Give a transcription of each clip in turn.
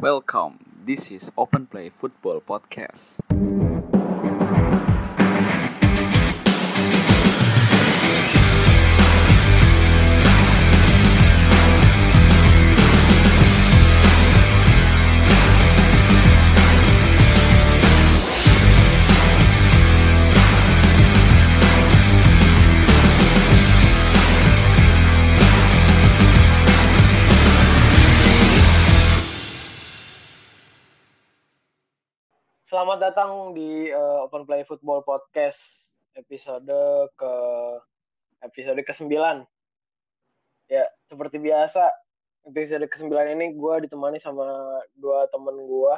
Welcome. This is Open Play Football Podcast. Datang di uh, Open Play Football Podcast episode ke episode ke-9. Ya, seperti biasa, episode ke-9 ini gue ditemani sama dua temen gue.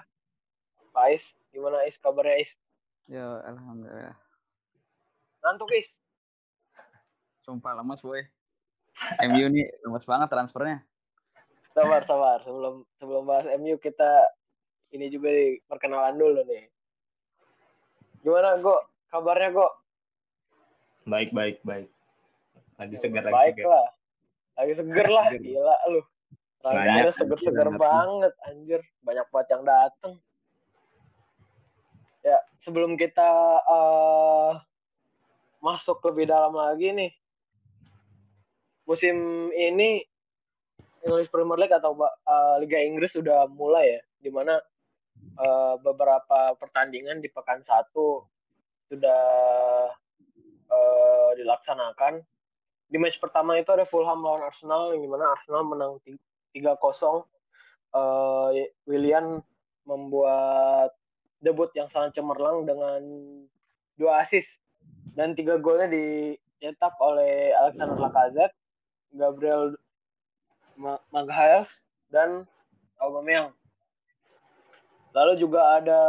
Pak Ais, gimana Ais? Kabarnya Ais? Ya, alhamdulillah. Ngantuk Ais? Sumpah lemes, woi. MU nih lemes banget transfernya. Sabar, sabar. Sebelum sebelum bahas MU kita ini juga perkenalan dulu nih. Gimana Go? Kabarnya Go? Baik, baik, baik. Lagi segar, lagi Baik segar. lah. Lagi seger lah, gila lu. Rangkanya seger-seger banget, anjir. Banyak banget yang dateng. Ya, sebelum kita eh, masuk lebih dalam lagi nih. Musim ini English Premier League atau eh, Liga Inggris sudah mulai ya, di eh, beberapa pertandingan di pekan satu sudah eh, dilaksanakan. Di match pertama itu ada Fulham lawan Arsenal, yang di mana Arsenal menang ti- 3-0. Eh, Willian membuat debut yang sangat cemerlang dengan dua assist dan tiga golnya dicetak oleh Alexander Lacazette, Gabriel Ma- Magalhaes, dan Aubameyang. Lalu juga ada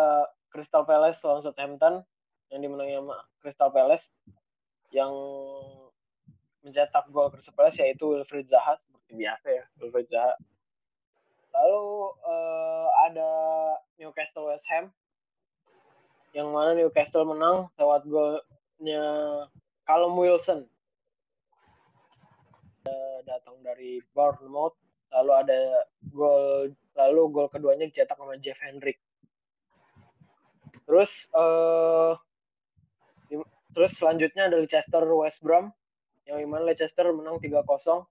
Crystal Palace lawan Southampton yang dimenangi sama Crystal Palace yang mencetak gol Crystal Palace yaitu Wilfried Zaha seperti biasa ya Wilfried Zaha. Lalu eh, ada Newcastle West Ham yang mana Newcastle menang lewat golnya Callum Wilson Eh, datang dari Bournemouth lalu ada gol lalu gol keduanya dicetak sama Jeff Hendrick. Terus di- terus selanjutnya ada Leicester West Brom yang di mana Leicester menang 3-0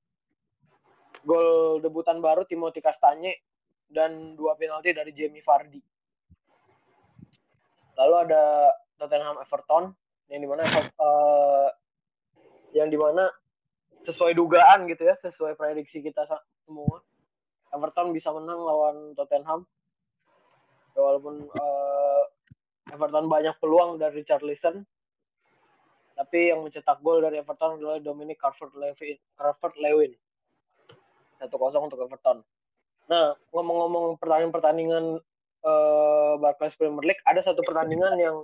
gol debutan baru Timothy Castagne dan dua penalti dari Jamie Vardy. Lalu ada Tottenham Everton yang di mana eh, yang di mana sesuai dugaan gitu ya sesuai prediksi kita semua Everton bisa menang lawan Tottenham. Ya, walaupun eh, Everton banyak peluang dari Richarlison. Tapi yang mencetak gol dari Everton adalah Dominic Calvert-Lewin Calvert-Lewin. 1-0 untuk Everton. Nah ngomong-ngomong pertandingan-pertandingan eh, Barclays Premier League ada satu pertandingan yang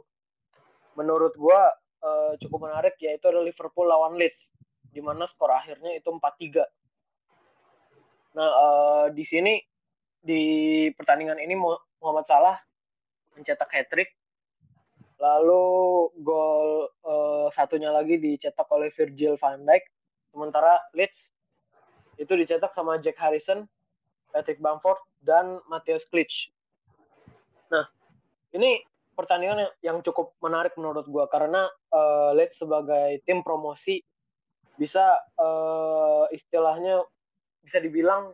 menurut gua eh, cukup menarik yaitu ada Liverpool lawan Leeds di mana skor akhirnya itu 4-3 nah eh, di sini di pertandingan ini Mu- Muhammad Salah mencetak hat trick lalu gol eh, satunya lagi dicetak oleh Virgil van Dijk. Sementara Leeds itu dicetak sama Jack Harrison Patrick Bamford dan Matthias Klitsch. Nah ini pertandingan yang, cukup menarik menurut gua karena eh, Leeds sebagai tim promosi bisa eh, istilahnya bisa dibilang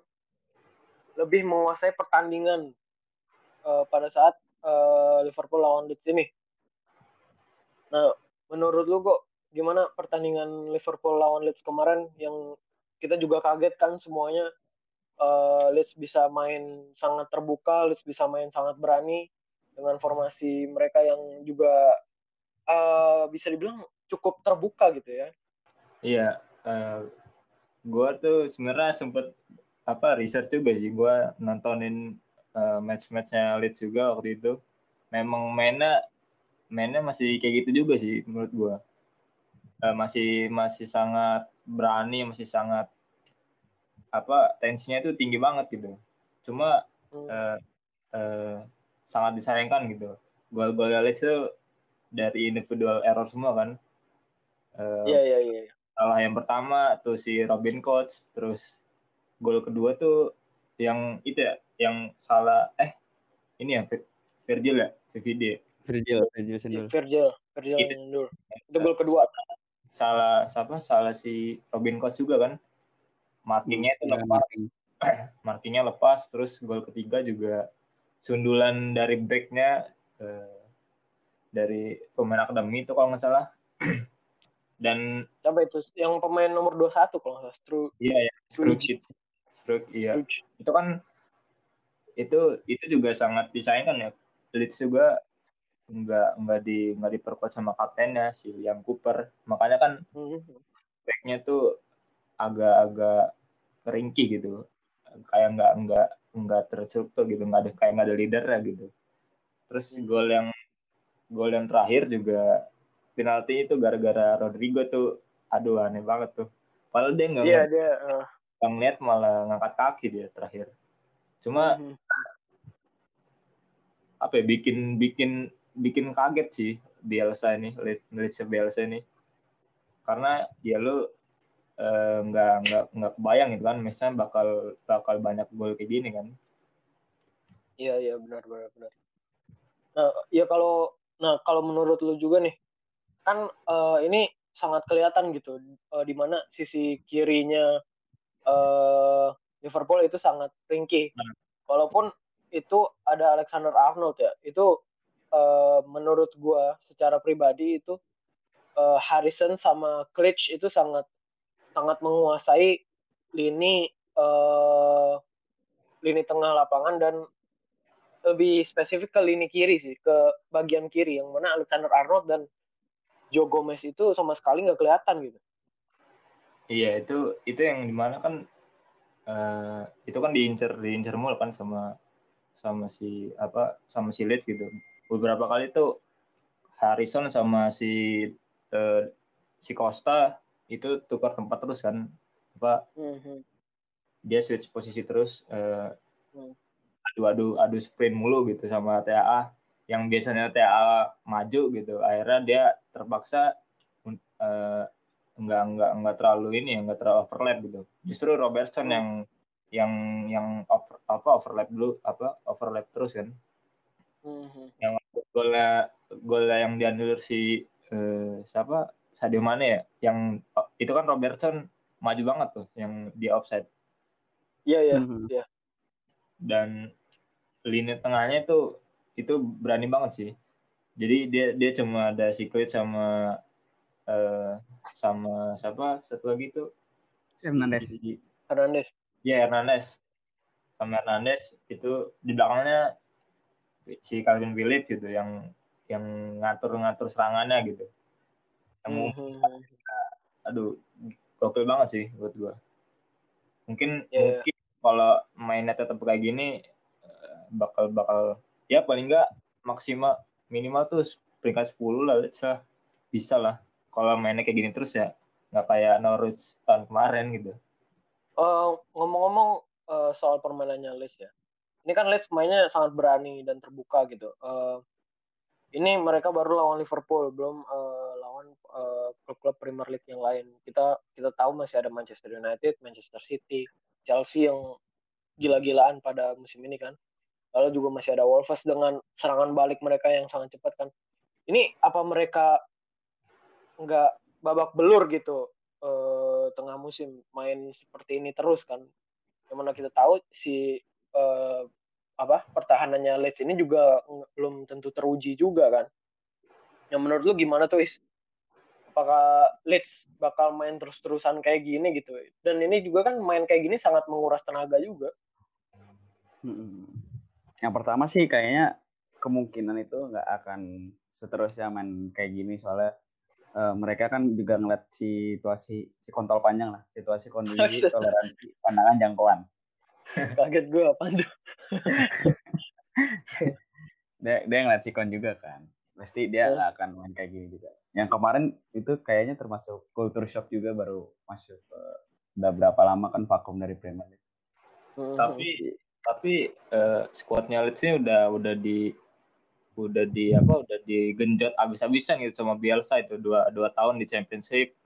lebih menguasai pertandingan eh, pada saat eh, Liverpool lawan Leeds ini. Nah, menurut lu kok gimana pertandingan Liverpool lawan Leeds kemarin yang kita juga kaget kan semuanya eh, Leeds bisa main sangat terbuka, Leeds bisa main sangat berani dengan formasi mereka yang juga eh, bisa dibilang cukup terbuka gitu ya. Iya, eh, gua tuh sebenarnya sempet apa research juga sih. Gua nontonin eh, match-matchnya Leeds juga waktu itu. Memang mainnya mainnya masih kayak gitu juga sih menurut gua. Eh, masih masih sangat berani, masih sangat apa tensinya itu tinggi banget gitu. Cuma Hmm. eh, eh, sangat disayangkan gitu. Gol-gol Leeds itu dari individual error semua kan. Eh, Iya iya iya. Salah yang pertama tuh si Robin Koch terus gol kedua tuh yang itu ya yang salah eh ini ya Vir- Virgil ya VVD Virgil, Virgil Sindul. Virgil Virgil Itu. mundur itu gol kedua salah siapa salah si Robin Koch juga kan markingnya itu Ya, lepas marking. markingnya lepas terus gol ketiga juga sundulan dari backnya eh, dari pemain akademi itu kalau nggak salah dan siapa itu yang pemain nomor 21 kalau nggak salah Stru iya ya. Struge itu. Struge, iya Struge. itu kan itu itu juga sangat disayangkan ya Leeds juga nggak nggak di nggak diperkuat sama kaptennya si Liam Cooper makanya kan Mhm. backnya tuh agak-agak ringkih gitu kayak nggak nggak nggak terstruktur gitu nggak ada kayak nggak ada leader gitu terus Hmm. gol yang gol yang terakhir juga penalti itu gara-gara Rodrigo tuh aduh aneh banget tuh padahal dia nggak iya dia eh, nggak ngeliat malah ngangkat kaki dia terakhir cuma mhm. apa ya bikin bikin bikin kaget sih Bielsa ini Leeds Bielsa ini karena ya lu eh, nggak nggak nggak kebayang gitu kan misalnya bakal bakal banyak gol kayak gini kan Iya iya benar benar benar. Nah ya kalau nah kalau menurut lu juga nih kan eh, ini sangat kelihatan gitu eh, di mana sisi kirinya eh, Liverpool itu sangat ringkih. Hmm. Walaupun itu ada Alexander Arnold ya itu eh, menurut gua secara pribadi itu eh, Harrison sama Klitsch itu sangat sangat menguasai lini eh, lini tengah lapangan dan lebih spesifik ke lini kiri sih, ke bagian kiri yang mana Alexander Arnold dan Joe Gomez itu sama sekali nggak kelihatan gitu. iya itu itu yang di mana kan eh, itu kan diincer diincer mulu kan sama sama si apa sama si Leeds gitu beberapa kali tuh Harrison sama si eh, si Costa itu tukar tempat terus kan apa Mhm. dia switch posisi terus eh, Hmm. adu adu adu sprint mulu gitu sama TAA yang biasanya TAA maju gitu akhirnya dia terpaksa eh, nggak nggak nggak terlalu ini ya nggak terlalu overlap gitu justru Robertson yang yang yang over, apa overlap dulu apa overlap terus kan Mhm. yang golnya golnya yang dianulir si eh, siapa Sadio Mane ya yang itu kan Robertson maju banget tuh yang di offside Iya iya. Mhm. dan lini tengahnya itu itu berani banget sih jadi dia dia cuma ada Secret sama eh sama siapa satu lagi tuh Hernandez. Si- Hernandez. ya Hernandez sama Hernandez itu di belakangnya si Calvin Phillips gitu yang yang ngatur-ngatur serangannya gitu yang Mhm. aduh gokil banget sih buat gua mungkin Iya, iya. mungkin kalau mainnya tetap kayak gini eh, bakal bakal ya paling nggak maksimal minimal tuh peringkat 10 lah lah. bisa lah kalau mainnya kayak gini terus ya nggak kayak Norwich tahun kemarin gitu Eh, ngomong-ngomong eh, soal permainannya Leeds ya. Ini kan Leeds mainnya sangat berani dan terbuka gitu. Eh, ini mereka baru lawan Liverpool, belum eh, lawan eh, klub-klub Premier League yang lain. Kita kita tahu masih ada Manchester United, Manchester City, Chelsea yang gila-gilaan pada musim ini kan. Lalu juga masih ada Wolves dengan serangan balik mereka yang sangat cepat kan. Ini apa mereka nggak babak belur gitu eh, tengah musim main seperti ini terus kan. Yang mana kita tahu si eh, apa pertahanannya Leeds ini juga belum tentu teruji juga kan. Yang menurut lu gimana tuh Is? Apakah Leeds bakal main terus-terusan kayak gini gitu? Dan ini juga kan main kayak gini sangat menguras tenaga juga. Mm-mm. Yang pertama sih kayaknya kemungkinan itu nggak akan seterusnya main kayak gini soalnya eh, mereka kan juga ngeliat situasi si kontol panjang lah, situasi kondisi toleransi pandangan jangkauan. Kaget gue apa tuh? Dia dia ngeliat sikon juga kan, pasti dia nggak akan main kayak gini juga. Yang kemarin itu kayaknya termasuk culture shock juga baru masuk. eh, udah berapa lama kan vakum dari Premier League. Hmm. tapi tapi eh, skuadnya Leeds ini udah udah di udah di apa udah digenjot abis-abisan gitu sama Bielsa itu. Dua dua tahun di Championship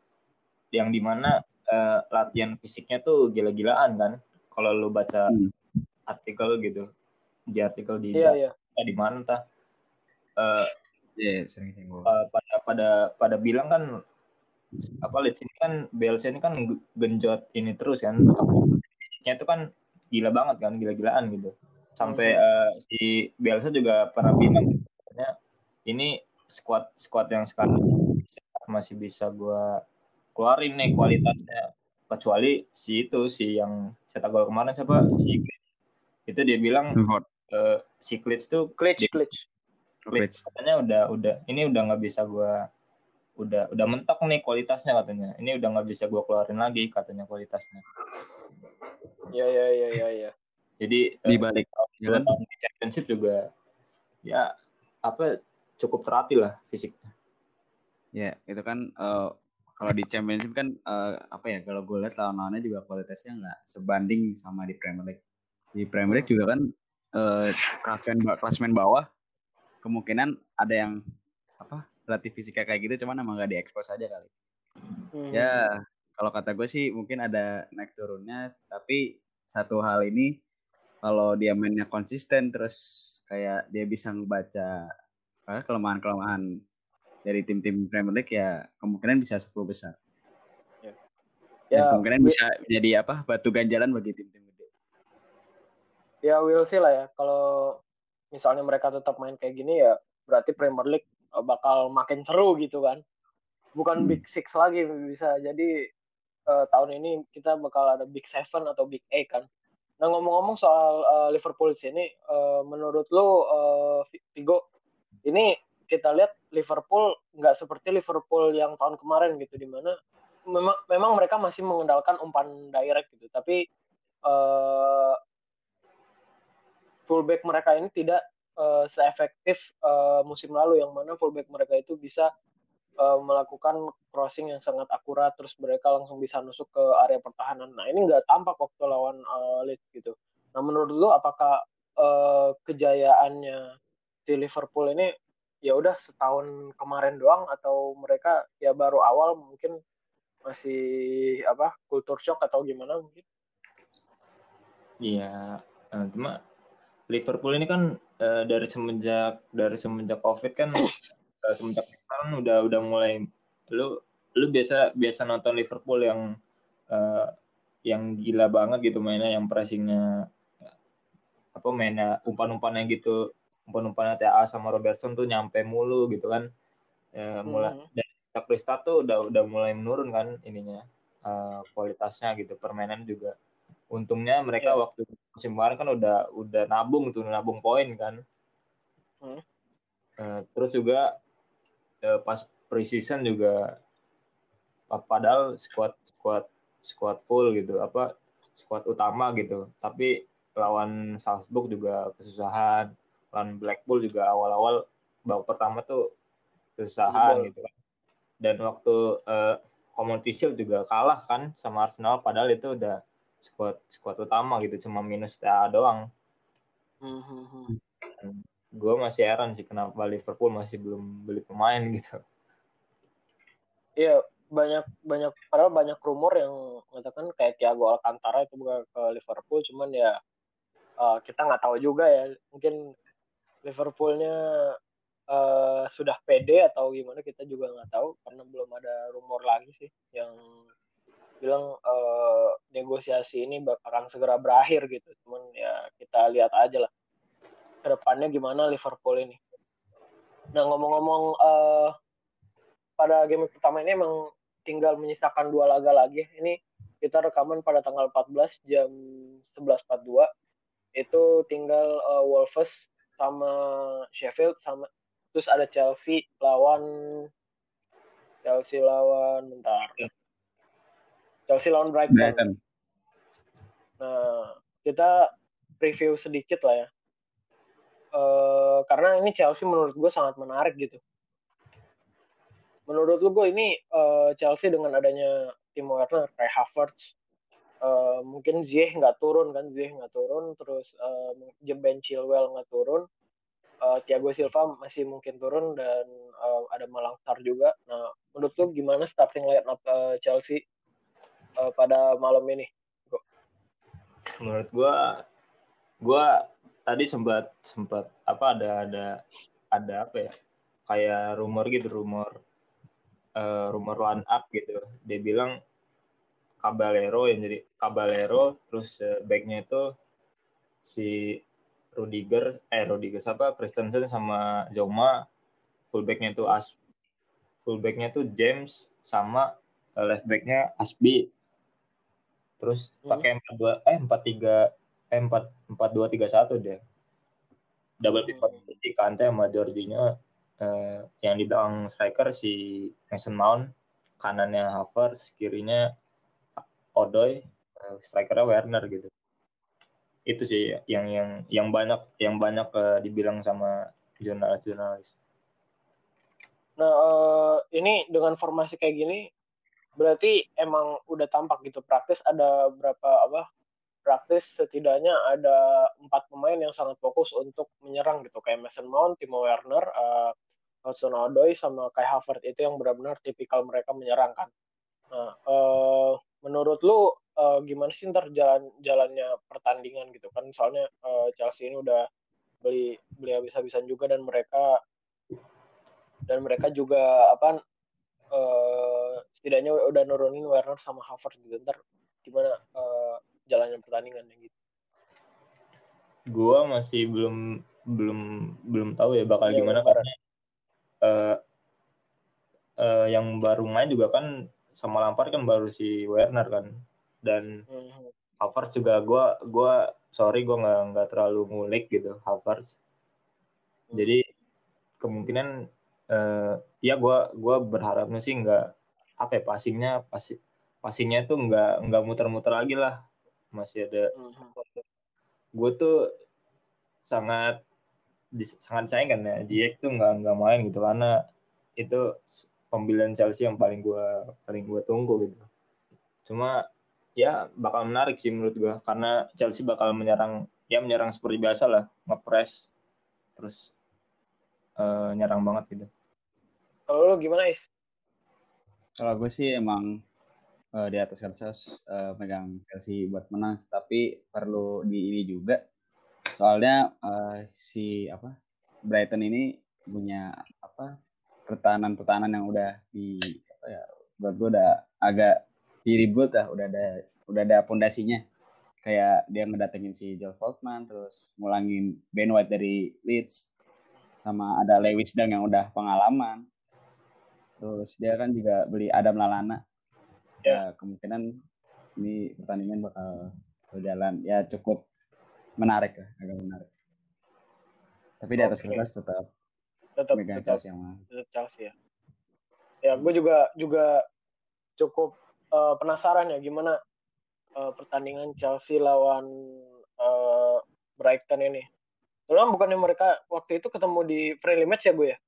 yang di mana eh, latihan fisiknya tuh gila-gilaan kan. Kalau lu baca Hmm. artikel gitu. Di artikel di Iya, iya. di mana entah. Eh, Iya, sering eh, pada pada pada bilang kan apa Leeds ini kan BLC ini kan genjot ini terus kan. Fisiknya itu kan gila banget kan gila-gilaan gitu sampai eh, si BLC juga pernah bilang katanya, ini squad squad yang sekarang masih bisa gua keluarin nih kualitasnya kecuali si itu si yang cetak gol kemarin siapa si Glitch. itu dia bilang Hot. eh, si Glitch tuh Glitch, Di- glitch. Glitch katanya udah udah ini udah nggak bisa gua udah udah mentok nih kualitasnya katanya ini udah nggak bisa gua keluarin lagi katanya kualitasnya Iya, iya, iya, iya, iya. jadi Di eh, balik ya dua kan? di championship juga ya apa cukup terlatih lah fisiknya Ya, itu kan eh, kalau di championship kan eh, apa ya? Kalau gue lihat lawan-lawannya juga kualitasnya nggak sebanding sama di Premier League. Di Premier League juga kan eh klasmen klasmen bawah kemungkinan ada yang apa latih fisiknya kayak gitu cuman emang nggak diekspos aja kali. Hmm. Ya, kalau kata gue sih mungkin ada naik turunnya, tapi satu hal ini kalau dia mainnya konsisten terus kayak dia bisa ngebaca kelemahan-kelemahan dari tim-tim Premier League ya kemungkinan bisa 10 besar. Dan Ya, kemungkinan bisa jadi apa batu ganjalan bagi tim-tim gede. ya will see lah ya. Kalau misalnya mereka tetap main kayak gini ya berarti Premier League bakal makin seru gitu kan. Bukan Hmm. Big Six lagi bisa jadi uh, tahun ini kita bakal ada Big Seven atau Big Eight kan. Nah ngomong-ngomong soal uh, Liverpool di sini, uh, menurut lu uh, Vigo, ini kita lihat Liverpool nggak seperti Liverpool yang tahun kemarin gitu, di mana memang memang mereka masih mengandalkan umpan direct gitu, tapi uh, fullback mereka ini tidak uh, seefektif uh, musim lalu yang mana fullback mereka itu bisa uh, melakukan crossing yang sangat akurat terus mereka langsung bisa nusuk ke area pertahanan. Nah ini nggak tampak waktu lawan uh, Leeds gitu. Nah menurut lu apakah uh, kejayaannya si Liverpool ini ya udah setahun kemarin doang atau mereka ya baru awal mungkin masih apa kultur shock atau gimana mungkin? Iya, cuma Liverpool ini kan eh, dari semenjak dari semenjak COVID kan eh, semenjak sekarang udah udah mulai lu lu biasa biasa nonton Liverpool yang eh, yang gila banget gitu mainnya yang pressingnya apa mainnya umpan-umpannya gitu umpan-umpannya TA sama Robertson tuh nyampe mulu gitu kan Eh, mulai Hmm. dan Krista tuh udah udah mulai menurun kan ininya eh, kualitasnya gitu permainan juga untungnya mereka Iya. waktu musim kemarin kan udah udah nabung tuh nabung poin kan Hmm. Eh, terus juga eh, pas preseason juga pa- padahal squad squad squad full gitu apa squad utama gitu tapi lawan Salzburg juga kesusahan lawan Blackpool juga awal-awal babak pertama tuh kesusahan gitu kan dan waktu eh, Community Shield juga kalah kan sama Arsenal padahal itu udah squad squad utama gitu cuma minus TA doang. Hmm, hmm, hmm. gue masih heran sih kenapa Liverpool masih belum beli pemain gitu. Iya banyak banyak padahal banyak rumor yang mengatakan kayak Thiago Alcantara itu bukan ke Liverpool cuman ya uh, kita nggak tahu juga ya. Mungkin Liverpoolnya uh, sudah pede atau gimana kita juga nggak tahu karena belum ada rumor lagi sih yang bilang uh, negosiasi ini akan segera berakhir gitu cuman ya kita lihat aja lah ke depannya gimana Liverpool ini nah ngomong-ngomong uh, pada game pertama ini emang tinggal menyisakan dua laga lagi. Ini kita rekaman pada tanggal 14 jam 11.42. Itu tinggal uh, Wolves sama Sheffield sama terus ada Chelsea lawan Chelsea lawan bentar. Chelsea lawan Brighton. Brighton. Nah, kita preview sedikit lah ya. Eh, karena ini Chelsea menurut gue sangat menarik gitu. Menurut lu gue ini eh, Chelsea dengan adanya Timo Werner, Kai Havertz, eh, mungkin Ziyech nggak turun kan, Ziyech nggak turun, terus eh, Ben Chilwell nggak turun, eh, Thiago Silva masih mungkin turun dan eh, ada Malang Sarr juga. Nah, menurut lu gimana starting lineup eh, Chelsea eh, pada malam ini? menurut gua gua tadi sempat sempat apa ada ada ada apa ya? Kayak rumor gitu rumor uh, rumor line up gitu. Dia bilang Caballero yang jadi Caballero terus uh, backnya itu si Rudiger eh Rudiger siapa? Christensen sama Joma. Fullbacknya itu As fullbacknya itu James sama uh, left backnya Asbi terus hmm. pakai empat dua eh empat tiga eh empat empat dua tiga satu deh double pivot hmm. di Kante sama Jorginho eh, yang di belakang striker si Mason Mount kanannya Havertz kirinya Odoy uh, strikernya Werner gitu itu sih yang yang yang banyak yang banyak uh, dibilang sama jurnalis-jurnalis nah uh, ini dengan formasi kayak gini berarti emang udah tampak gitu praktis ada berapa apa praktis setidaknya ada empat pemain yang sangat fokus untuk menyerang gitu kayak Mason Mount, Timo Werner, uh, Hudson Odoi sama Kai Havertz itu yang benar-benar tipikal mereka menyerang kan. Nah, uh, menurut lu uh, gimana sih ntar jalan jalannya pertandingan gitu kan? Soalnya uh, Chelsea ini udah beli beli habis-habisan juga dan mereka dan mereka juga apa uh, setidaknya udah nurunin Werner sama Havertz gitu. Ntar gimana uh, jalannya pertandingan gitu. Gua masih belum belum belum tahu ya bakal ya, gimana karena uh, uh, yang baru main juga kan sama Lampard kan baru si Werner kan. Dan hmm. Havertz juga gue gua sorry gue nggak nggak terlalu ngulik gitu Havertz. Jadi kemungkinan uh, ya gue gua berharapnya sih nggak apa ya passingnya pasti passingnya tuh nggak nggak muter-muter lagi lah. Masih ada hmm. gue tuh sangat sangat sayang kan ya Ziyech tuh nggak nggak main gitu. Karena itu pembelian Chelsea yang paling gue paling gue tunggu gitu. Cuma ya bakal menarik sih menurut gue karena Chelsea bakal menyerang ya menyerang seperti biasa lah ngepres terus uh, nyerang banget gitu kalau lo gimana is? Kalau gue sih emang uh, di atas kertas uh, megang Chelsea buat menang. Tapi perlu di ini juga. Soalnya uh, si apa Brighton ini punya apa pertahanan-pertahanan yang udah di apa ya buat gue udah agak diribut lah. Udah ada udah ada pondasinya. Kayak dia ngedatengin si Joel Fortman terus ngulangin Ben White dari Leeds sama ada Lewis Dang yang udah pengalaman terus dia kan juga beli Adam Lalana ya kemungkinan ini pertandingan bakal berjalan ya cukup menarik ya agak menarik tapi di atas okay. kertas tetap tetap megang Chelsea yang tetap Chelsea ya ya gue juga juga cukup uh, penasaran ya gimana uh, pertandingan Chelsea lawan uh, Brighton ini Soalnya bukannya mereka waktu itu ketemu di friendly match ya gue ya?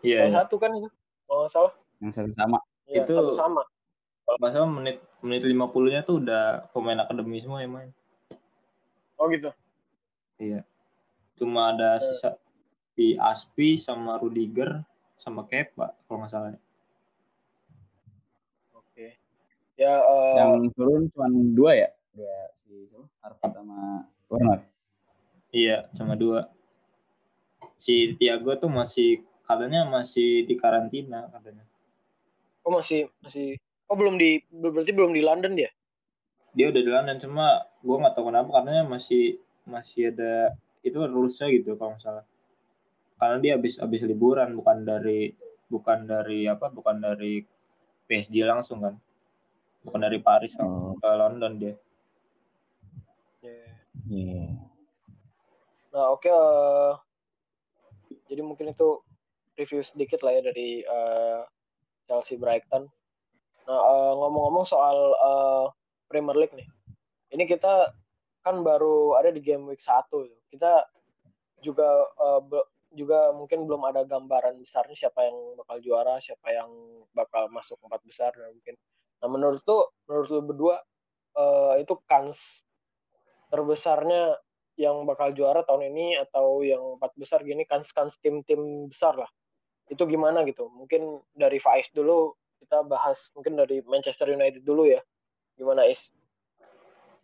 Iya. Yeah, satu kan itu. Oh salah. Yang satu sama. Ya, itu satu sama. Kalau nggak salah menit menit lima puluhnya tuh udah pemain akademi semua yang main. Oh gitu. Iya. Cuma ada yeah. sisa di Aspi sama Rudiger sama Kepa kalau nggak salah. Oke. Ya uh... yang turun cuma dua ya? Dua si Harvard sama Werner. Iya, cuma dua. Si Tiago tuh masih katanya masih di karantina katanya. Oh masih masih oh belum di berarti belum di London dia? Dia udah di London cuma gue nggak tahu kenapa katanya masih masih ada itu rulesnya gitu kalau misalnya karena dia habis habis liburan bukan dari bukan dari apa bukan dari PSG langsung kan bukan dari Paris kan oh. ke London dia yeah. yeah. nah oke okay, uh, jadi mungkin itu review sedikit lah ya dari uh, Chelsea Brighton nah uh, ngomong-ngomong soal uh, Premier League nih ini kita kan baru ada di game week 1 kita juga uh, juga mungkin belum ada gambaran besarnya siapa yang bakal juara, siapa yang bakal masuk empat besar dan mungkin. Nah menurut tuh, menurut lu berdua uh, itu kans terbesarnya yang bakal juara tahun ini atau yang empat besar gini kans-kans tim-tim besar lah. Itu gimana gitu? Mungkin dari Faiz dulu kita bahas mungkin dari Manchester United dulu ya. Gimana Is?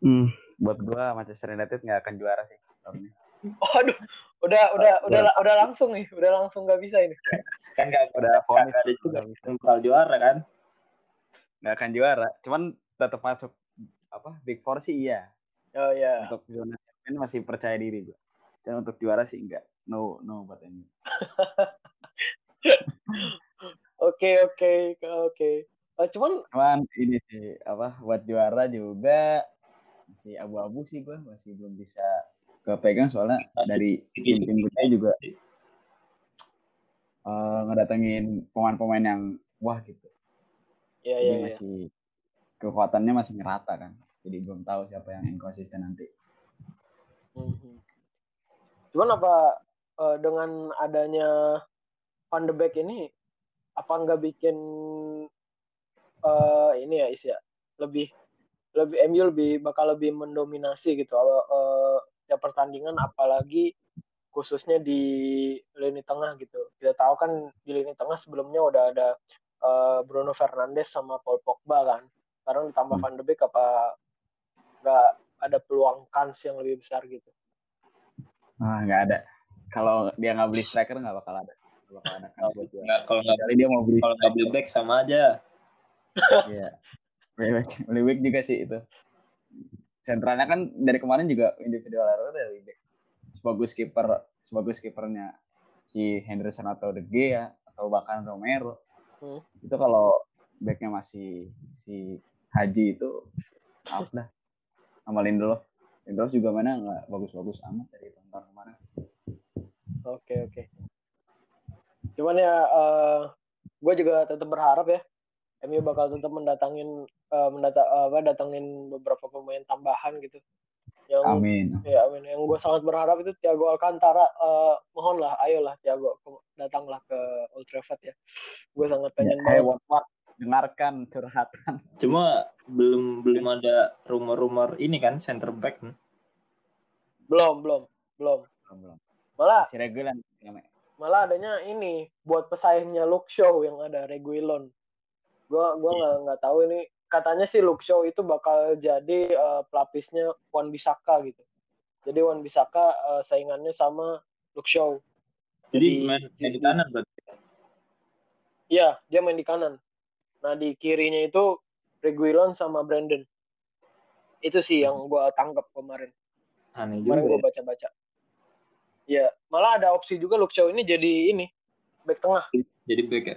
Hmm, buat gua Manchester United nggak akan juara sih tahun ini. Oh, aduh, udah udah udah udah langsung nih, udah langsung nggak bisa ini. kan nggak Udah ada juga nggak bisa. bakal juara kan nggak akan juara. Cuman tetap masuk apa Big Four sih iya. Oh ya. Untuk zona champion masih percaya diri gua. Cuman untuk juara sih enggak. No no buat MU. Oke oke oke. Eh, cuman Cuman ini sih apa buat juara juga masih abu-abu sih gua masih belum bisa kepegang soalnya dari tim-tim kita juga eh, ngedatengin pemain-pemain yang wah gitu. ya Jadi ya ya. masih kekuatannya masih ngerata kan. Jadi belum tahu siapa yang inkonsisten nanti. Mhm. Cuman apa eh, dengan adanya Van de Beek ini apa nggak bikin eh ini ya Is ya lebih lebih MU lebih bakal lebih mendominasi gitu eh ya pertandingan apalagi khususnya di lini tengah gitu. Kita tahu kan di lini tengah sebelumnya udah ada eh, Bruno Fernandes sama Paul Pogba kan. Sekarang ditambah. Van de Beek apa nggak ada peluang kans yang lebih besar gitu. Ah nggak ada. Kalau dia nggak beli striker nggak bakal ada. Kans buat juara. nggak kalau nggak Kecuali dia mau beli kalau nggak beli back sama aja Iya. Lebih lebih baik juga sih itu. Sentralnya kan dari kemarin juga individual error dari back. Sebagus kiper, sebagus kipernya si Henderson atau De Gea atau bahkan Romero. Hmm. Itu kalau backnya masih si Haji itu out dah. Sama Lindelof. Lindelof juga mana nggak bagus-bagus amat dari tahun kemarin. Oke oke. Cuman ya gue juga tetap berharap ya MU bakal tetap mendatangin eh, mendata apa datangin beberapa pemain tambahan gitu. Yang Amin. ya amin. Yang gue sangat berharap itu Thiago Alcantara. Eh, mohonlah, ayolah Thiago ke- datanglah ke Old Trafford ya. Gue sangat pengen Hey, banget. what? dengarkan curhatan. cuma belum belum ada rumor-rumor ini kan center back? Belum belum belum. Belum. Malah Masih regulan. Malah adanya ini buat pesaingnya Luke Shaw yang ada Reguilon. Gua gua nggak nggak tahu ini katanya sih Luke Shaw itu bakal jadi eh, pelapisnya Wan Bisaka gitu. Jadi Wan Bisaka eh, saingannya sama Luke Shaw. jadi Di- main, main di kanan berarti Iya, dia main di kanan. Nah, di kirinya itu Reguilon sama Brandon. Itu sih yang gua tangkap kemarin. aneh Kemarin juga gua ya. Iya, malah ada opsi juga Shaw ini jadi ini back tengah. jadi back ya?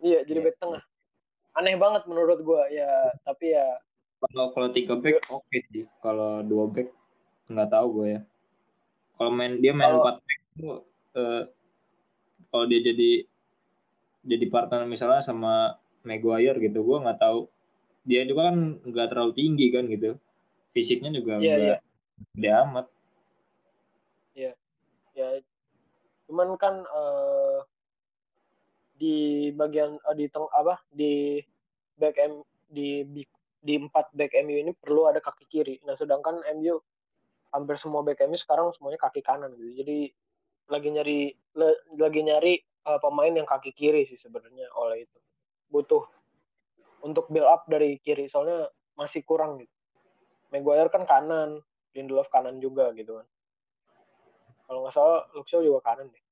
Iya, jadi Iya. back tengah. Aneh banget menurut gua ya, tapi ya. Kalau kalau tiga back oke sih. Kalau dua back nggak tahu gue ya. Kalau main dia main Kalau- empat back itu eh, kalau dia jadi jadi partner misalnya sama Maguire gitu gue nggak tahu. Dia juga kan nggak terlalu tinggi kan gitu. Fisiknya juga Iya, nggak gede amat ya cuman kan eh, di bagian eh, di teng apa di back M di di empat back MU ini perlu ada kaki kiri. Nah, sedangkan MU hampir semua back MU sekarang semuanya kaki kanan gitu. Jadi lagi nyari le- lagi nyari eh, pemain yang kaki kiri sih sebenarnya oleh itu. Butuh untuk build up dari kiri soalnya masih kurang gitu. Maguire kan kanan, Lindelof kanan juga gitu kan. Kalau nggak salah Luke Shaw juga kanan deh.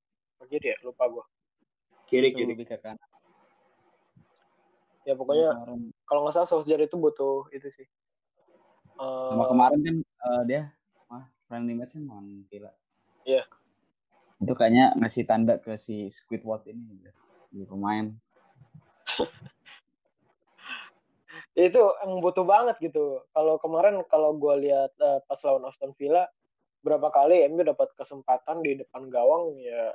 Kiri ya? Lupa gua. kiri kiri lebih ke kanan. Ya pokoknya Kemarin- kalau nggak salah Solskjaer itu butuh itu sih. Eh, sama kemarin kan eh, dia wah friendly match kan lawan Villa. Iya. Itu kayaknya ngasih tanda ke si Squidward ini gitu. di pemain. itu yang butuh banget gitu. Kalau kemarin kalau gue lihat eh, pas lawan Aston Villa berapa kali MU dapat kesempatan di depan gawang ya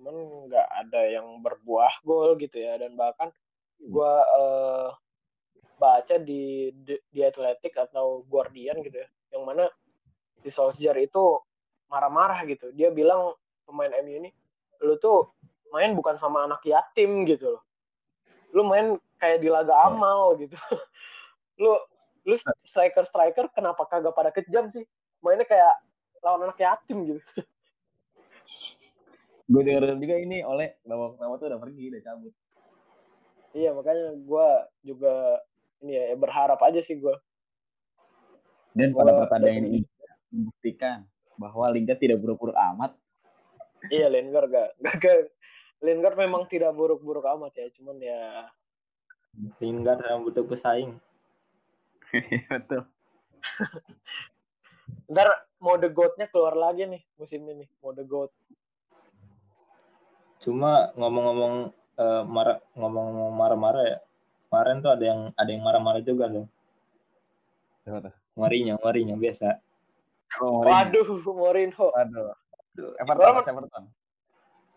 cuman nggak ada yang berbuah gol gitu ya. Dan bahkan gue eh, baca di di, di Athletic atau Guardian gitu ya yang mana si Solskjaer itu marah-marah gitu. Dia bilang pemain MU ini lu tuh main bukan sama anak yatim gitu loh. Lu main kayak di laga amal gitu. Lu lu striker striker kenapa kagak pada kejam sih? Mainnya kayak lawan anak yatim gitu Gue denger juga ini oleh babak pertama tuh udah pergi, udah cabut. iya makanya gue juga ini ya, ya berharap aja sih gue Dan pada pertandingan ini membuktikan bahwa Lingard tidak buruk-buruk amat. Iya Lingard gak, gak, gak- Lingard memang tidak buruk-buruk amat ya, cuman ya Lingard yang butuh pesaing. Betul. ntar mode goat-nya keluar lagi nih musim ini, mode goat. Cuma ngomong-ngomong eh, marah ngomong-ngomong marah-marah ya. Kemarin tuh ada yang ada yang marah-marah juga loh. Siapa? Mourinho, Mourinho biasa. Oh, Mourinho. Waduh, Mourinho. Waduh. Aduh, Everton, Everton.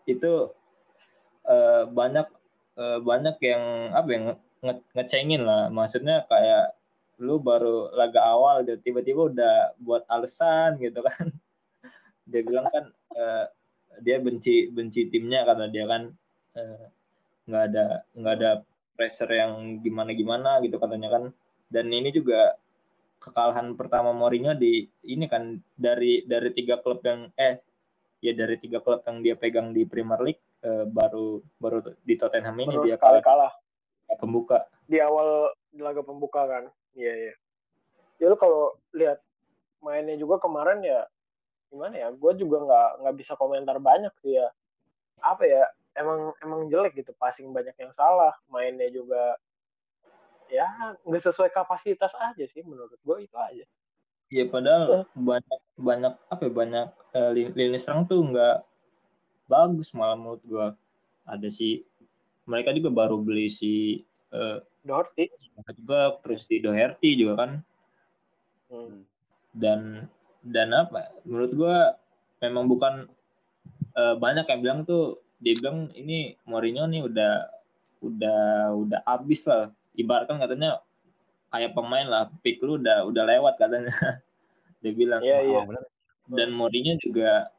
itu eh, banyak eh, banyak yang apa ya nge- nge- ngecengin lah maksudnya kayak lu baru laga awal gitu tiba-tiba udah buat alasan gitu kan. Dia bilang kan eh, dia benci benci timnya karena dia kan eh, nggak ada nggak ada pressure yang gimana gimana gitu katanya kan. Dan ini juga kekalahan pertama Mourinho di ini kan dari dari tiga klub yang eh ya dari tiga klub yang dia pegang di Premier League eh, baru baru di Tottenham ini Terus dia kalah. kalah. Pembuka. Di awal di laga pembuka kan. Iya, iya. Ya lu kalau lihat mainnya juga kemarin ya gimana ya? Gue juga nggak nggak bisa komentar banyak sih ya. Apa ya? Emang emang jelek gitu, passing banyak yang salah, mainnya juga ya nggak sesuai kapasitas aja sih menurut gue itu aja. ya padahal banyak banyak apa ya banyak eh, lini, serang tuh nggak bagus malah menurut gua ada si mereka juga baru beli si eh, Doherty. juga terus di Doherty juga kan Hmm. dan dan apa menurut gua memang bukan eh, banyak yang bilang tuh dia bilang ini Mourinho nih udah udah udah abis lah ibaratkan katanya kayak pemain lah pick lu udah udah lewat katanya dia bilang Iya, iya. Oh, bener. dan Mourinho juga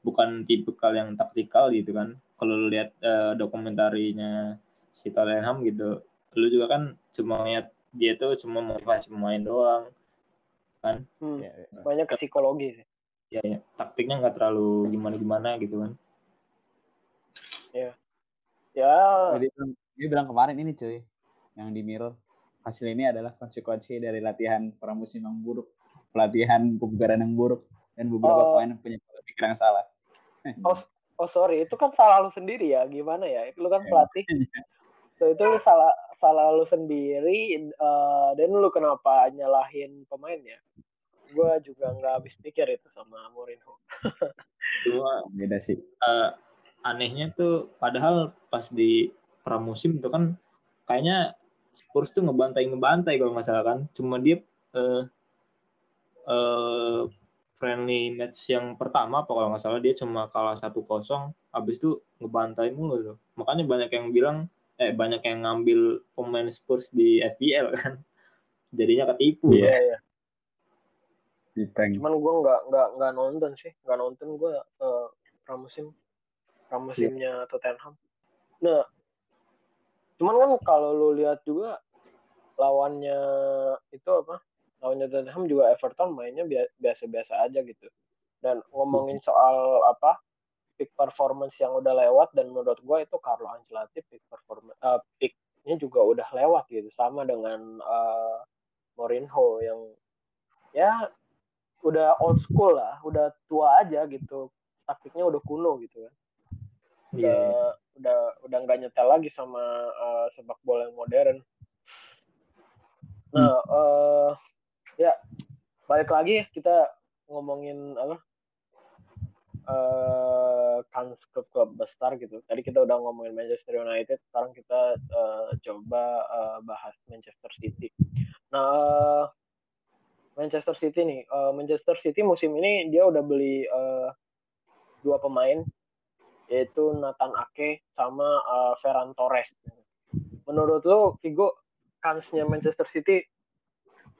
bukan tipikal yang taktikal gitu kan kalau lu lihat eh, dokumentarinya si Tottenham gitu lu juga kan cuma lihat dia tuh cuma motivasi pemain doang kan Hmm. Iya, iya. Banyak ke psikologi sih. ya, ya taktiknya nggak terlalu gimana gimana gitu kan Ya, Dia bilang, dia bilang kemarin ini cuy, yang di mirror hasil ini adalah konsekuensi dari latihan pramusim yang buruk, pelatihan kebugaran yang buruk, dan beberapa Oh. pemain punya pola pikir yang salah. Oh, oh sorry, itu kan salah lu sendiri ya. Gimana ya? Lu kan Iya. pelatih. So, itu lu salah salah lu sendiri eh, dan lu kenapa nyalahin pemainnya? Gue juga nggak habis pikir itu sama Mourinho. cuma Beda sih. eh, anehnya tuh padahal pas di pramusim itu kan kayaknya Spurs tuh ngebantai ngebantai kalau nggak salah kan cuma dia eh, eh, friendly match yang pertama apa kalau nggak salah dia cuma kalah satu kosong habis itu ngebantai mulu tuh makanya banyak yang bilang eh banyak yang ngambil pemain Spurs di FPL kan jadinya ketipu Iya. Iya, iya. Di prank. Cuman gue nggak nggak nggak nonton sih, nggak nonton gue eh, pramusim pramusimnya Tottenham. Nah, cuman kan kalau lu lihat juga lawannya itu apa? Lawannya Tottenham juga Everton mainnya bia- biasa-biasa aja gitu. Dan ngomongin soal apa? Peak performance yang udah lewat dan menurut gue itu Carlo Ancelotti peak performance eh, peaknya juga udah lewat gitu sama dengan eh, Mourinho yang ya udah old school lah, udah tua aja gitu. Taktiknya udah kuno gitu kan. Iya, Udah iya. udah udah nggak nyetel lagi sama eh, sepak bola yang modern. Nah, eh ya balik lagi kita ngomongin apa? Eh kans klub-klub besar gitu. Tadi kita udah ngomongin Manchester United, sekarang kita eh, coba eh, bahas Manchester City. Nah, eh, Manchester City nih, eh, Manchester City musim ini dia udah beli eh, dua pemain, yaitu Nathan Ake sama eh, Ferran Torres. Menurut lo, Vigo, kansnya Manchester City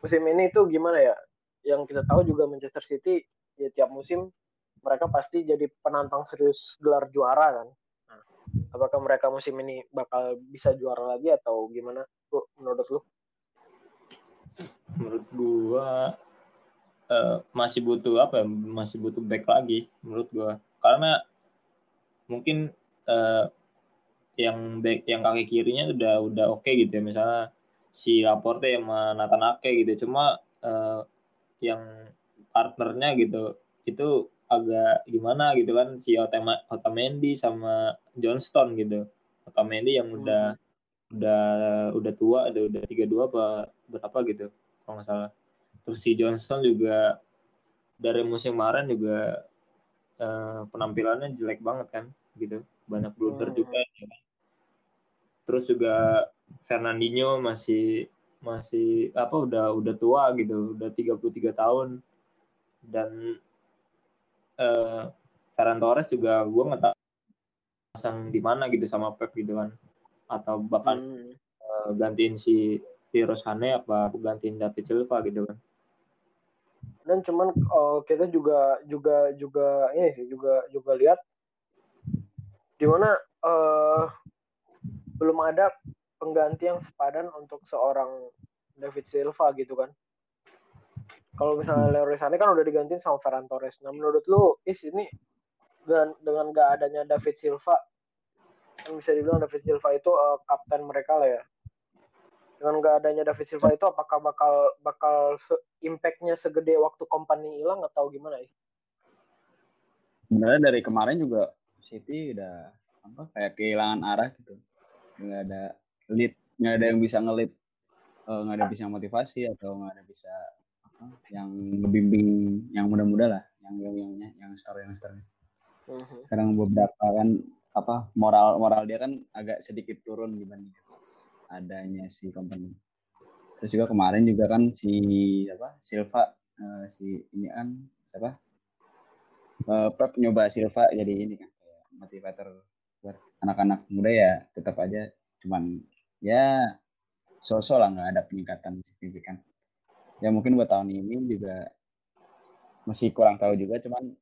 musim ini tuh gimana ya? Yang kita tahu juga Manchester City ya tiap musim mereka pasti jadi penantang serius gelar juara kan. Nah, apakah mereka musim ini bakal bisa juara lagi atau gimana? Lu, menurut lu? menurut gua eh, masih butuh apa ya masih butuh back lagi menurut gua karena mungkin eh, yang back yang kaki kirinya udah udah oke gitu ya misalnya si Laporte sama Nathan Ake gitu cuma eh, yang partnernya gitu itu agak gimana gitu kan si Otama, Otamendi sama Johnston gitu. Otamendi yang udah udah udah tua udah udah tiga dua apa berapa gitu kalau nggak salah. Terus si Johnston juga dari musim kemarin juga eh, penampilannya jelek banget kan gitu. Banyak blunder Hmm. juga ya terus juga Fernandinho masih masih apa udah udah tua gitu udah 33 tahun. Dan Ferran Torres juga gue nggak tahu pasang di mana gitu sama Pep gitu kan. Atau bahkan Hmm. eh, gantiin si Leroy Sané apa gantiin David Silva gitu kan. Dan cuman eh, kita juga juga juga ini sih juga juga lihat di mana eh, belum ada pengganti yang sepadan untuk seorang David Silva gitu kan kalau misalnya Leroy Sané kan udah digantiin sama Ferran Torres nah menurut lu is ini dengan dengan gak adanya David Silva kan bisa dibilang David Silva itu eh, kapten mereka lah ya dengan gak adanya David Silva itu apakah bakal bakal se- impactnya segede waktu company hilang atau gimana ya? Sebenarnya dari kemarin juga City udah apa kayak kehilangan arah gitu. Nggak ada lead, nggak ada yang bisa ngelit, eh, nggak ada bisa motivasi atau nggak ada bisa yang ngebimbing yang muda-muda lah, yang yang yang yang star yang star. Sekarang beberapa kan apa moral moral dia kan agak sedikit turun dibanding adanya si company. Terus juga kemarin juga kan si apa Silva eh, si ini kan siapa eh, Pep nyoba Silva jadi ini kan motivator buat anak-anak muda ya tetap aja cuman ya sosok lah nggak ada peningkatan signifikan ya mungkin buat tahun ini juga masih kurang tahu juga cuman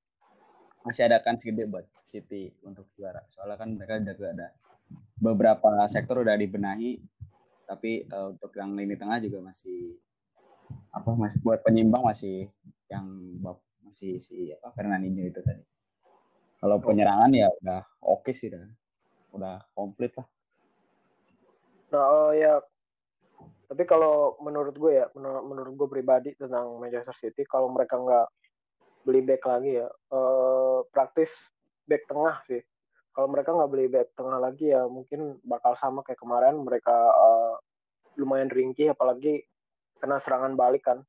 masih ada kan gede buat City untuk juara soalnya kan mereka juga ada beberapa sektor udah dibenahi tapi eh, untuk yang lini tengah juga masih apa masih buat penyimbang masih yang masih si apa Fernandinho itu tadi. Kalau penyerangan ya udah oke sih udah udah komplit lah. Nah, oh ya. Tapi kalau menurut gue ya, menurut, menurut gue pribadi tentang Manchester City, kalau mereka nggak beli back lagi ya, eh, praktis back tengah sih. Kalau mereka nggak beli back tengah lagi ya, mungkin bakal sama kayak kemarin mereka eh, lumayan ringkih, apalagi kena serangan balik kan.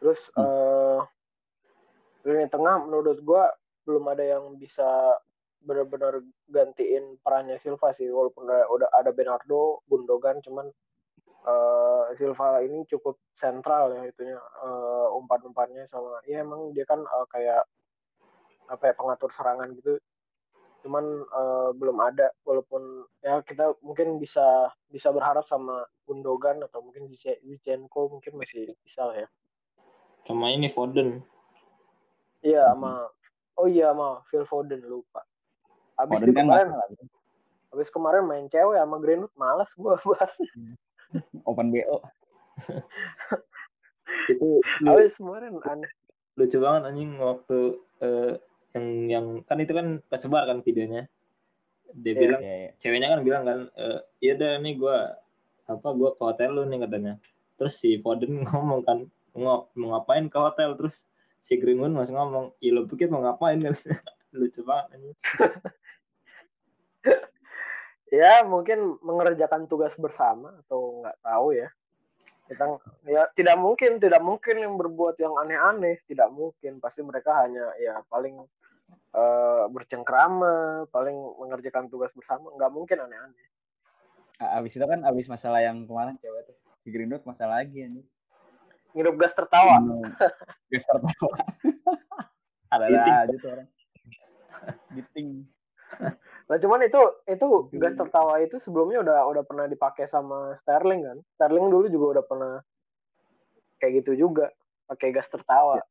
Terus eh lini tengah menurut gue belum ada yang bisa benar-benar gantiin perannya Silva sih walaupun udah ada Bernardo, Gundogan cuman eh, Silva ini cukup sentral ya itunya eh, umpan-umpannya sama ya emang dia kan eh, kayak apa ya pengatur serangan gitu. Cuman eh, belum ada walaupun ya kita mungkin bisa bisa berharap sama Gundogan atau mungkin Zinchenko mungkin masih bisa lah ya. Sama ini Foden. Iya sama oh iya sama Phil Foden lupa. Abis Foden kan kemarin Habis kemarin main cewek sama Greenwood, males gue bahas. Open BO. itu Habis kemarin aneh. lucu banget anjing waktu eh, yang yang kan itu kan kesebar kan videonya dia Iya. bilang Ya, ya. ceweknya kan bilang kan eh, iya dah nih gue apa gue ke hotel lu nih katanya terus si Foden ngomong kan mau mau ngapain ke hotel terus si Greenwood masih ngomong iya lo pikir mau ngapain kan lucu banget anjing Ya mungkin mengerjakan tugas bersama atau nggak tahu ya. Kita ya tidak mungkin, tidak mungkin yang berbuat yang aneh-aneh, tidak mungkin. Pasti mereka hanya ya paling eh, bercengkrama, paling mengerjakan tugas bersama, nggak mungkin aneh-aneh. Abis itu kan abis masalah yang kemarin cewek tuh si Greenwood masalah lagi ini. Ngirup gas tertawa. Geser tawa. Ada aja tuh orang. Giting. Nah cuman itu itu gas tertawa itu sebelumnya udah udah pernah dipakai sama Sterling kan. Sterling dulu juga udah pernah kayak gitu juga pakai gas tertawa.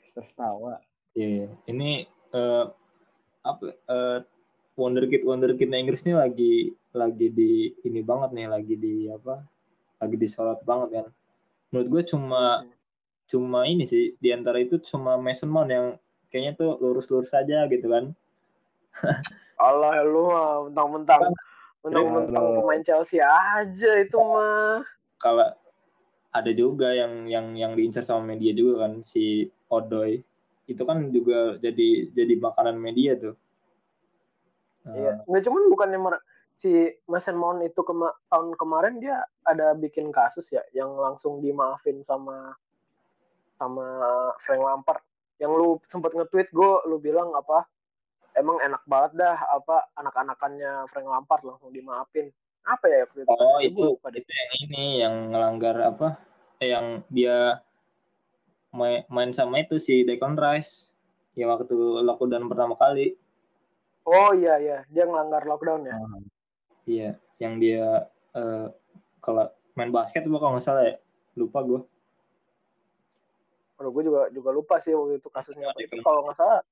Geser tawa. Iya, iya. ini eh, apa eh, wonderkid wonderkidnya Inggris nih lagi lagi di ini banget nih lagi di apa lagi disorot banget kan menurut gue cuma cuma ini sih di antara itu cuma Mason Mount yang kayaknya tuh lurus-lurus saja gitu kan Allah lu mah mentang-mentang mentang-mentang Ya Allah. pemain Chelsea aja itu mah. kalau ada juga yang yang yang diincar sama media juga kan si Odoy itu kan juga jadi jadi makanan media tuh Iya, nggak cuman bukannya mer- si Mason Mount itu kema- tahun kemarin dia ada bikin kasus ya yang langsung dimaafin sama sama Frank Lampard. Yang lu sempet nge-tweet gue, lu bilang apa? Emang enak banget dah apa anak-anakannya Frank Lampard langsung dimaafin. Apa ya waktu itu? Oh Gua itu deh. itu yang ini yang ngelanggar apa? Eh, yang dia main, main sama itu si Declan Rice ya waktu lockdown pertama kali. Oh iya iya, dia ngelanggar lockdown ya. Iya, yang dia eh, kalau main basket tuh kalau nggak salah ya, lupa gue. Aduh, gue juga juga lupa sih waktu itu kasusnya apa itu kalau nggak salah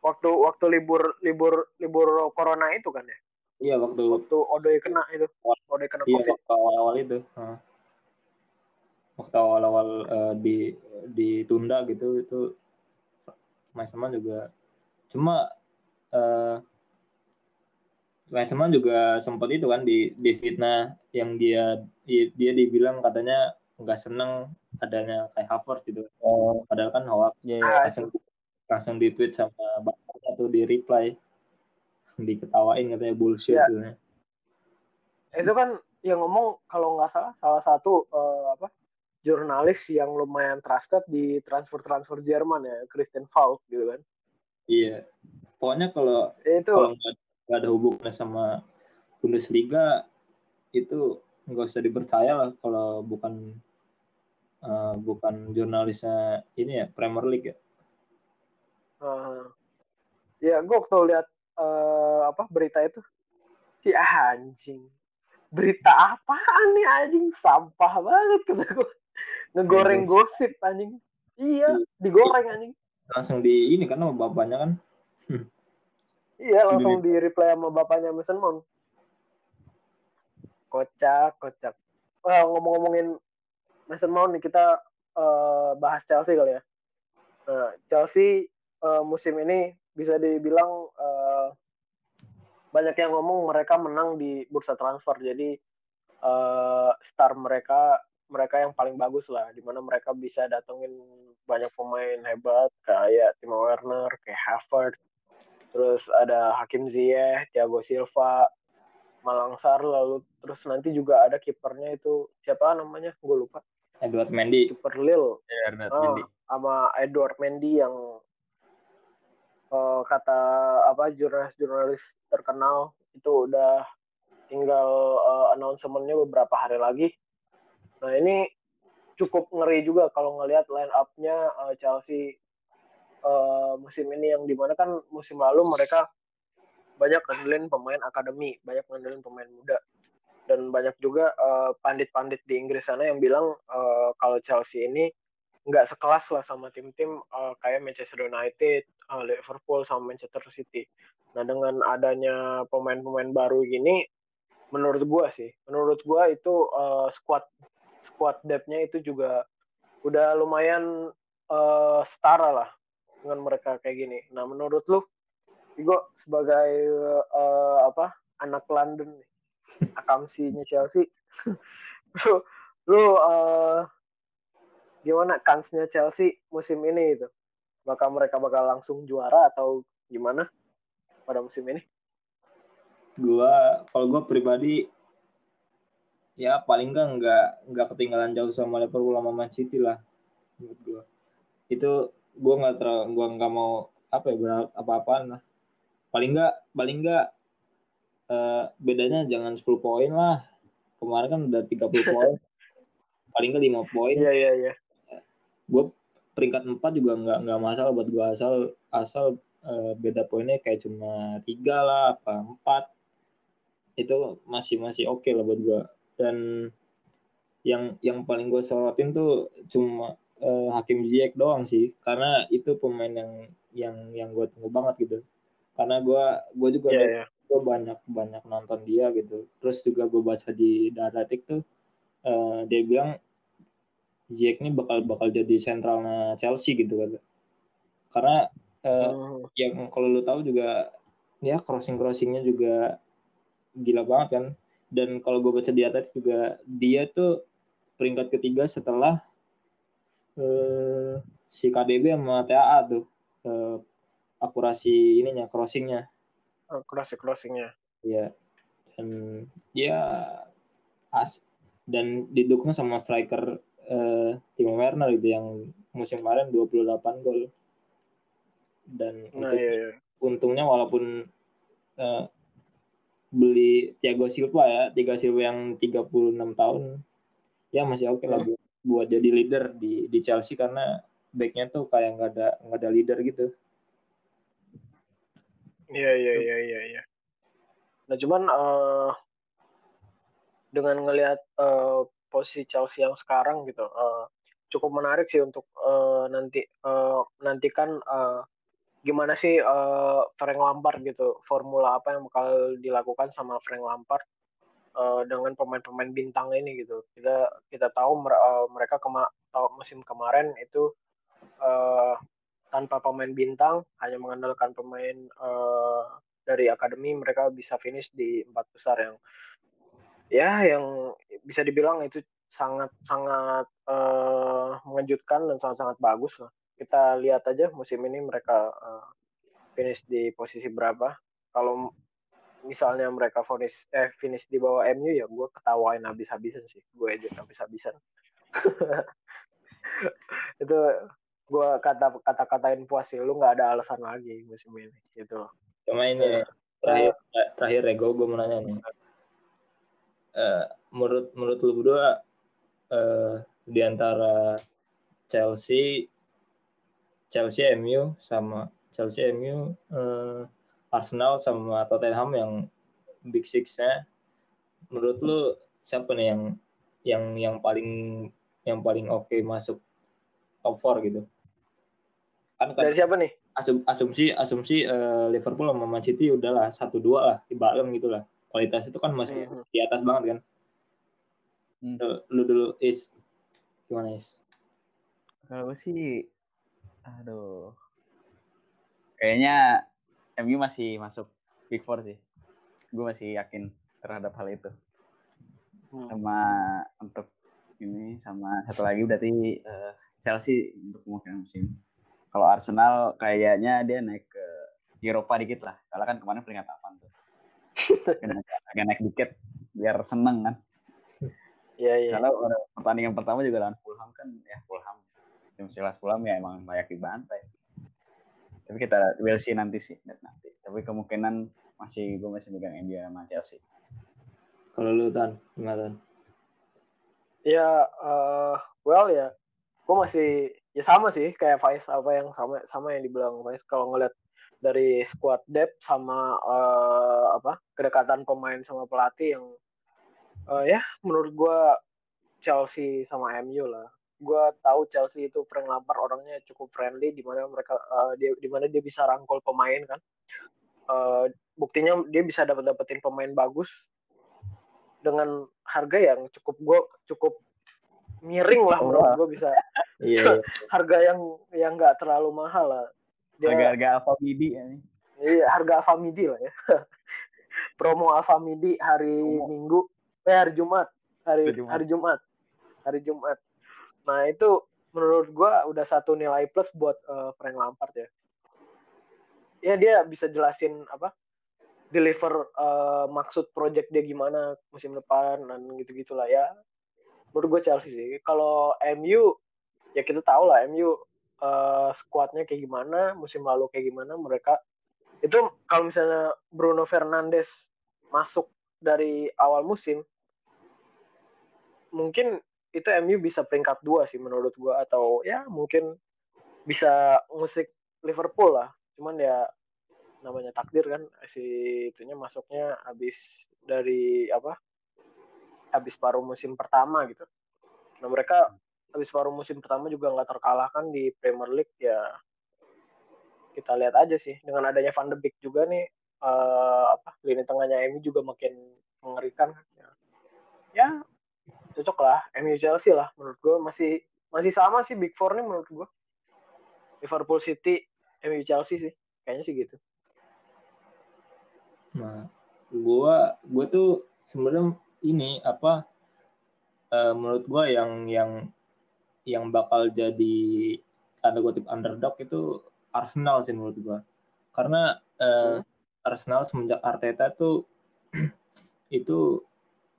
waktu waktu libur libur libur corona itu kan ya Iya waktu waktu Odoy kena itu Odoy kena iya covid waktu awal-awal itu. Heeh. Waktu awal-awal eh, di ditunda gitu itu Maisman juga cuma eh Maisman juga sempat itu kan di di fitnah yang dia dia, dia dibilang katanya nggak seneng adanya kayak Havertz gitu. Oh, Padahal kan hoax iya. Ah, langsung langsung di tweet sama bapaknya tuh di reply diketawain katanya bullshit Iya. gitu. itu kan yang ngomong kalau nggak salah salah satu eh, apa jurnalis yang lumayan trusted di transfer transfer Jerman ya Christian Falk gitu kan Iya. Pokoknya kalau itu kalau nggak ada hubungannya sama Bundesliga itu nggak usah dipercaya lah kalau bukan eh, bukan jurnalisnya ini ya Premier League ya. Eh, ya gue waktu lihat eh, apa berita itu si anjing. Berita apaan nih anjing? Sampah banget kata gue ngegoreng gosip anjing. Iya digoreng anjing. Langsung di ini kan sama bapaknya kan. iya langsung di reply sama bapaknya Mason Mount kocak kocak. Wah, ngomong-ngomongin Mason Mount nih kita eh, bahas Chelsea kali ya. Nah, Chelsea eh, musim ini bisa dibilang eh, banyak yang ngomong mereka menang di bursa transfer. Jadi eh, star mereka mereka yang paling bagus lah di mana mereka bisa datengin banyak pemain hebat kayak Timo Werner kayak Havertz. Terus ada Hakim Ziyech Thiago Silva Malang Sar lalu terus nanti juga ada kipernya itu siapa namanya? Gue lupa. Edward Mendy. kiper Lille. Bernard Ah, Mendy. sama Edward Mendy yang eh, kata apa jurnalis-jurnalis terkenal itu udah tinggal eh, announcement-nya beberapa hari lagi. Nah ini cukup ngeri juga kalau ngelihat line up-nya eh, Chelsea eh, musim ini yang di mana kan musim lalu mereka banyak ngandelin pemain akademi, banyak ngandelin pemain muda dan banyak juga pandit-pandit di Inggris sana yang bilang eh, kalau Chelsea ini nggak sekelas lah sama tim-tim eh, kayak Manchester United, eh, Liverpool sama Manchester City. Nah dengan adanya pemain-pemain baru gini, menurut gua sih, menurut gua itu eh, squad squad depth-nya itu juga udah lumayan eh, setara lah dengan mereka kayak gini. Nah menurut lu, Igo sebagai eh, apa anak London nih, akamsinya Chelsea, lu, lu eh, gimana kansnya Chelsea musim ini itu? Bakal mereka bakal langsung juara atau gimana pada musim ini? Gua kalau gua pribadi ya paling enggak nggak nggak ketinggalan jauh sama Liverpool sama Man City lah menurut gua. Itu gua nggak terlalu gua nggak mau apa ya berharap apa-apaan lah. Paling enggak paling enggak eh, bedanya jangan 10 poin lah. Kemarin kan udah 30 poin. paling enggak 5 poin. Iya iya iya. Gue peringkat 4 juga nggak nggak masalah buat gue asal asal eh, beda poinnya kayak cuma tiga lah apa empat. Itu masih masih oke lah buat gue dan yang yang paling gue sorotin tuh cuma eh, Hakim Ziyech doang sih. Karena itu pemain yang yang yang gue tunggu banget gitu. Karena gue gue juga Iya iya. gue banyak banyak nonton dia gitu. Terus juga gue baca di Daretik tuh eh, dia bilang Ziyech ini bakal bakal jadi sentralnya Chelsea gitu kan karena eh, Hmm. yang kalau lu tahu juga ya crossing crossingnya juga gila banget kan dan kalau gue baca di atas juga dia tuh peringkat ketiga setelah eh, si KDB sama TAA tuh eh, akurasi ininya crossingnya Akurasi crossingnya. ya dan ya as dan didukung sama striker eh, Timo Werner gitu yang musim kemarin 28 gol dan Nah, untuk- iya, iya. untungnya walaupun eh, beli Thiago Silva ya, Thiago Silva yang 36 tahun, ya masih oke lah Hmm. buat, buat jadi leader di di Chelsea karena backnya tuh kayak nggak ada nggak ada leader gitu. Iya iya iya iya iya. Nah cuman eh, dengan ngelihat eh, posisi Chelsea yang sekarang gitu eh, cukup menarik sih untuk eh, nanti eh, menantikan eh, gimana sih eh, Frank Lampard gitu formula apa yang bakal dilakukan sama Frank Lampard eh, dengan pemain-pemain bintang ini gitu. Kita kita tahu eh, mereka kema musim kemarin itu eh, tanpa pemain bintang hanya mengandalkan pemain eh, dari akademi mereka bisa finish di empat besar yang ya yang bisa dibilang itu sangat sangat eh, mengejutkan dan sangat sangat bagus lah. Kita lihat aja musim ini mereka eh, finish di posisi berapa. Kalau misalnya mereka finish eh finish di bawah MU ya gue ketawain habis-habisan sih. Gue aja habis-habisan. Itu gue kata kata katain puas sih. Lu nggak ada alasan lagi musim ini. Gitu. Cuma ini terakhir terakhir ya gue mau nanya nih. Eh, menurut menurut lu berdua eh, di antara Chelsea Chelsea MU sama Chelsea MU eh, Arsenal sama Tottenham yang Big Six-nya. Menurut lu siapa nih yang yang yang paling yang paling oke masuk top 4 gitu? Kan kan dari siapa nih? asum- asumsi asumsi eh, Liverpool sama Man City udahlah satu dua lah ibarat gitu lah kualitas itu kan masih Mhm. di atas banget kan Hmm. lu, lu dulu is gimana is Kalau gue sih, aduh, kayaknya MU masih masuk Big Four sih. Gue masih yakin terhadap hal itu. Hmm. Sama untuk ini sama satu lagi berarti eh, Chelsea untuk kemungkinan musim. Kalau Arsenal kayaknya dia naik ke Eropa dikit lah. Karena kan kemarin peringkat 8 tuh. Agak naik dikit biar seneng kan. iya iya Kalau pertandingan pertama juga lawan Fulham kan ya Fulham. Tim sekelas Fulham ya emang layak dibantai. Tapi kita will see nanti sih lihat nanti. Tapi kemungkinan masih gue masih megang MU sama Chelsea. kalau lu tan gimana tan ya eh, well ya gue masih ya sama sih kayak Faiz apa yang sama sama yang dibilang Faiz kalau ngeliat dari squad depth sama eh, apa kedekatan pemain sama pelatih yang eh, ya menurut gue Chelsea sama MU lah. Gue tahu Chelsea itu Frank Lampard orangnya cukup friendly di mana mereka eh, dia di mana dia bisa rangkul pemain kan. Eh, buktinya dia bisa dapat dapetin pemain bagus dengan harga yang cukup gue cukup miring lah menurut gue bisa. Iya iya. harga yang yang nggak terlalu mahal lah Harga-harga Alpha Midi ya. iya, harga Alfamidi lah ya. Promo Alfamidi hari Promo. Minggu. Eh hari Jumat. Hari Hari Jumat. hari Jumat. Hari Jumat. Nah itu menurut gue udah satu nilai plus buat eh, Frank Lampard ya. Ya dia bisa jelasin apa? Deliver eh, maksud project dia gimana musim depan dan gitu gitulah ya. Menurut gue Chelsea sih. Kalau MU ya kita tahu lah MU eh, squadnya kayak gimana musim lalu kayak gimana mereka itu kalau misalnya Bruno Fernandes masuk dari awal musim mungkin itu MU bisa peringkat dua sih menurut gua atau ya mungkin bisa musik Liverpool lah. Cuman ya namanya takdir kan si itunya masuknya habis dari apa habis paruh musim pertama gitu. Nah mereka habis paruh musim pertama juga nggak terkalahkan di Premier League ya kita lihat aja sih. Dengan adanya Van de Beek juga nih eh, apa lini tengahnya MU juga makin mengerikan. Kan ya, ya cocok lah. MU Chelsea lah menurut gue masih masih sama sih Big Four nih menurut gue Liverpool City MU Chelsea sih. Kayaknya sih gitu. Nah gua gua tuh sebenarnya ini apa uh, menurut gue yang yang yang bakal jadi tanda kutip underdog itu Arsenal sih menurut gue karena uh, Arsenal semenjak Arteta tuh itu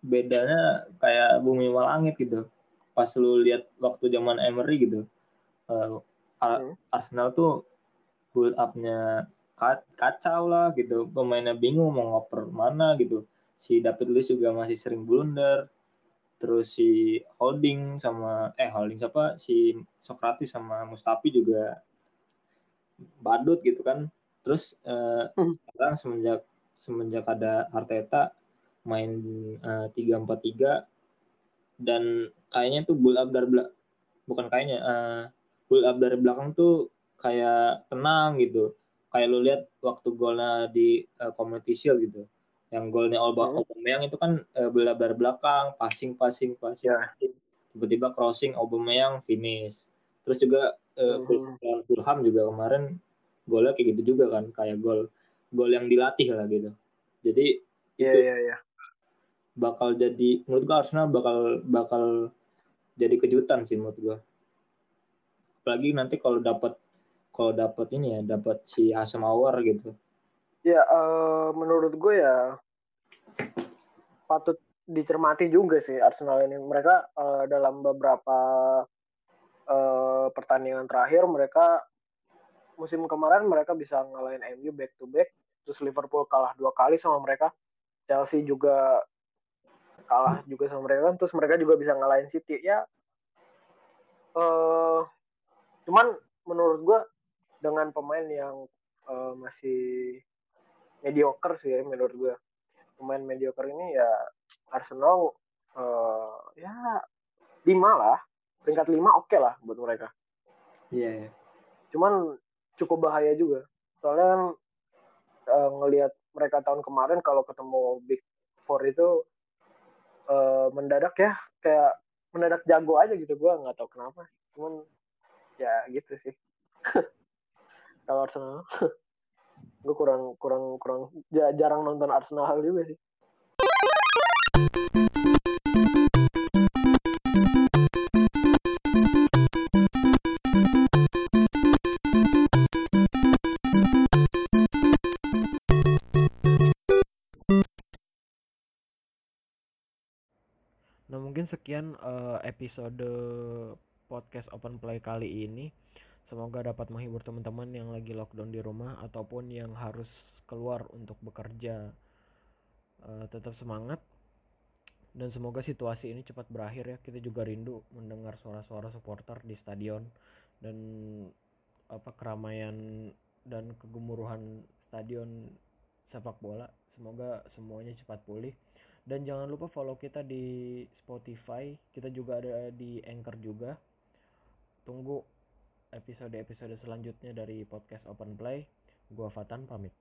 bedanya kayak bumi langit gitu. Pas lu lihat waktu zaman Emery gitu uh, Arsenal tuh build upnya kacau lah gitu. Pemainnya bingung mau ngoper mana gitu. Si David Luiz juga masih sering blunder terus si Holding sama eh Holding siapa? Si Sokratis sama Mustafi juga badut gitu kan. Terus uh, hmm. sekarang semenjak semenjak ada Arteta main eh, tiga empat tiga dan kayaknya tuh build up dari belakang bukan kayaknya uh, build up dari belakang tuh kayak tenang gitu. Kayak lu lihat waktu golnya di uh, Community Shield gitu yang golnya hmm. Aubameyang itu kan uh, bola dari belakang passing passing passing yeah. tiba-tiba crossing Aubameyang finish terus juga uh, hmm. Fulham juga kemarin golnya kayak gitu juga kan kayak gol gol yang dilatih lah gitu jadi yeah, itu yeah, yeah. bakal jadi menurut gua Arsenal bakal bakal jadi kejutan sih menurut gua apalagi nanti kalau dapat kalau dapat ini ya dapat si Asam Awar gitu Ya, uh, menurut gue ya patut dicermati juga sih Arsenal ini. Mereka uh, dalam beberapa uh, pertandingan terakhir mereka musim kemarin mereka bisa ngalahin MU back to back, terus Liverpool kalah dua kali sama mereka, Chelsea juga kalah juga sama mereka, terus mereka juga bisa ngalahin City ya. Uh, cuman menurut gue dengan pemain yang uh, masih mediocre sih ya menurut gue. Pemain mediocre ini ya Arsenal uh, ya lima lah. Peringkat lima oke okay lah buat mereka. Iya yeah, yeah. cuman cukup bahaya juga. Soalnya kan uh, ngelihat mereka tahun kemarin kalau ketemu Big Four itu uh, mendadak ya. Kayak mendadak jago aja gitu. Gue nggak tahu kenapa. Cuman ya gitu sih. Kalau Arsenal gue kurang kurang kurang jarang nonton Arsenal juga sih Nah mungkin sekian uh, episode podcast Open Play kali ini. Semoga dapat menghibur teman-teman yang lagi lockdown di rumah ataupun yang harus keluar untuk bekerja. Uh, tetap semangat dan semoga situasi ini cepat berakhir ya. Kita juga rindu mendengar suara-suara supporter di stadion dan apa keramaian dan kegemuruhan stadion sepak bola. Semoga semuanya cepat pulih. Dan jangan lupa follow kita di Spotify. Kita juga ada di Anchor juga. Tunggu episode-episode selanjutnya dari podcast Open Play. Gua Fatan pamit.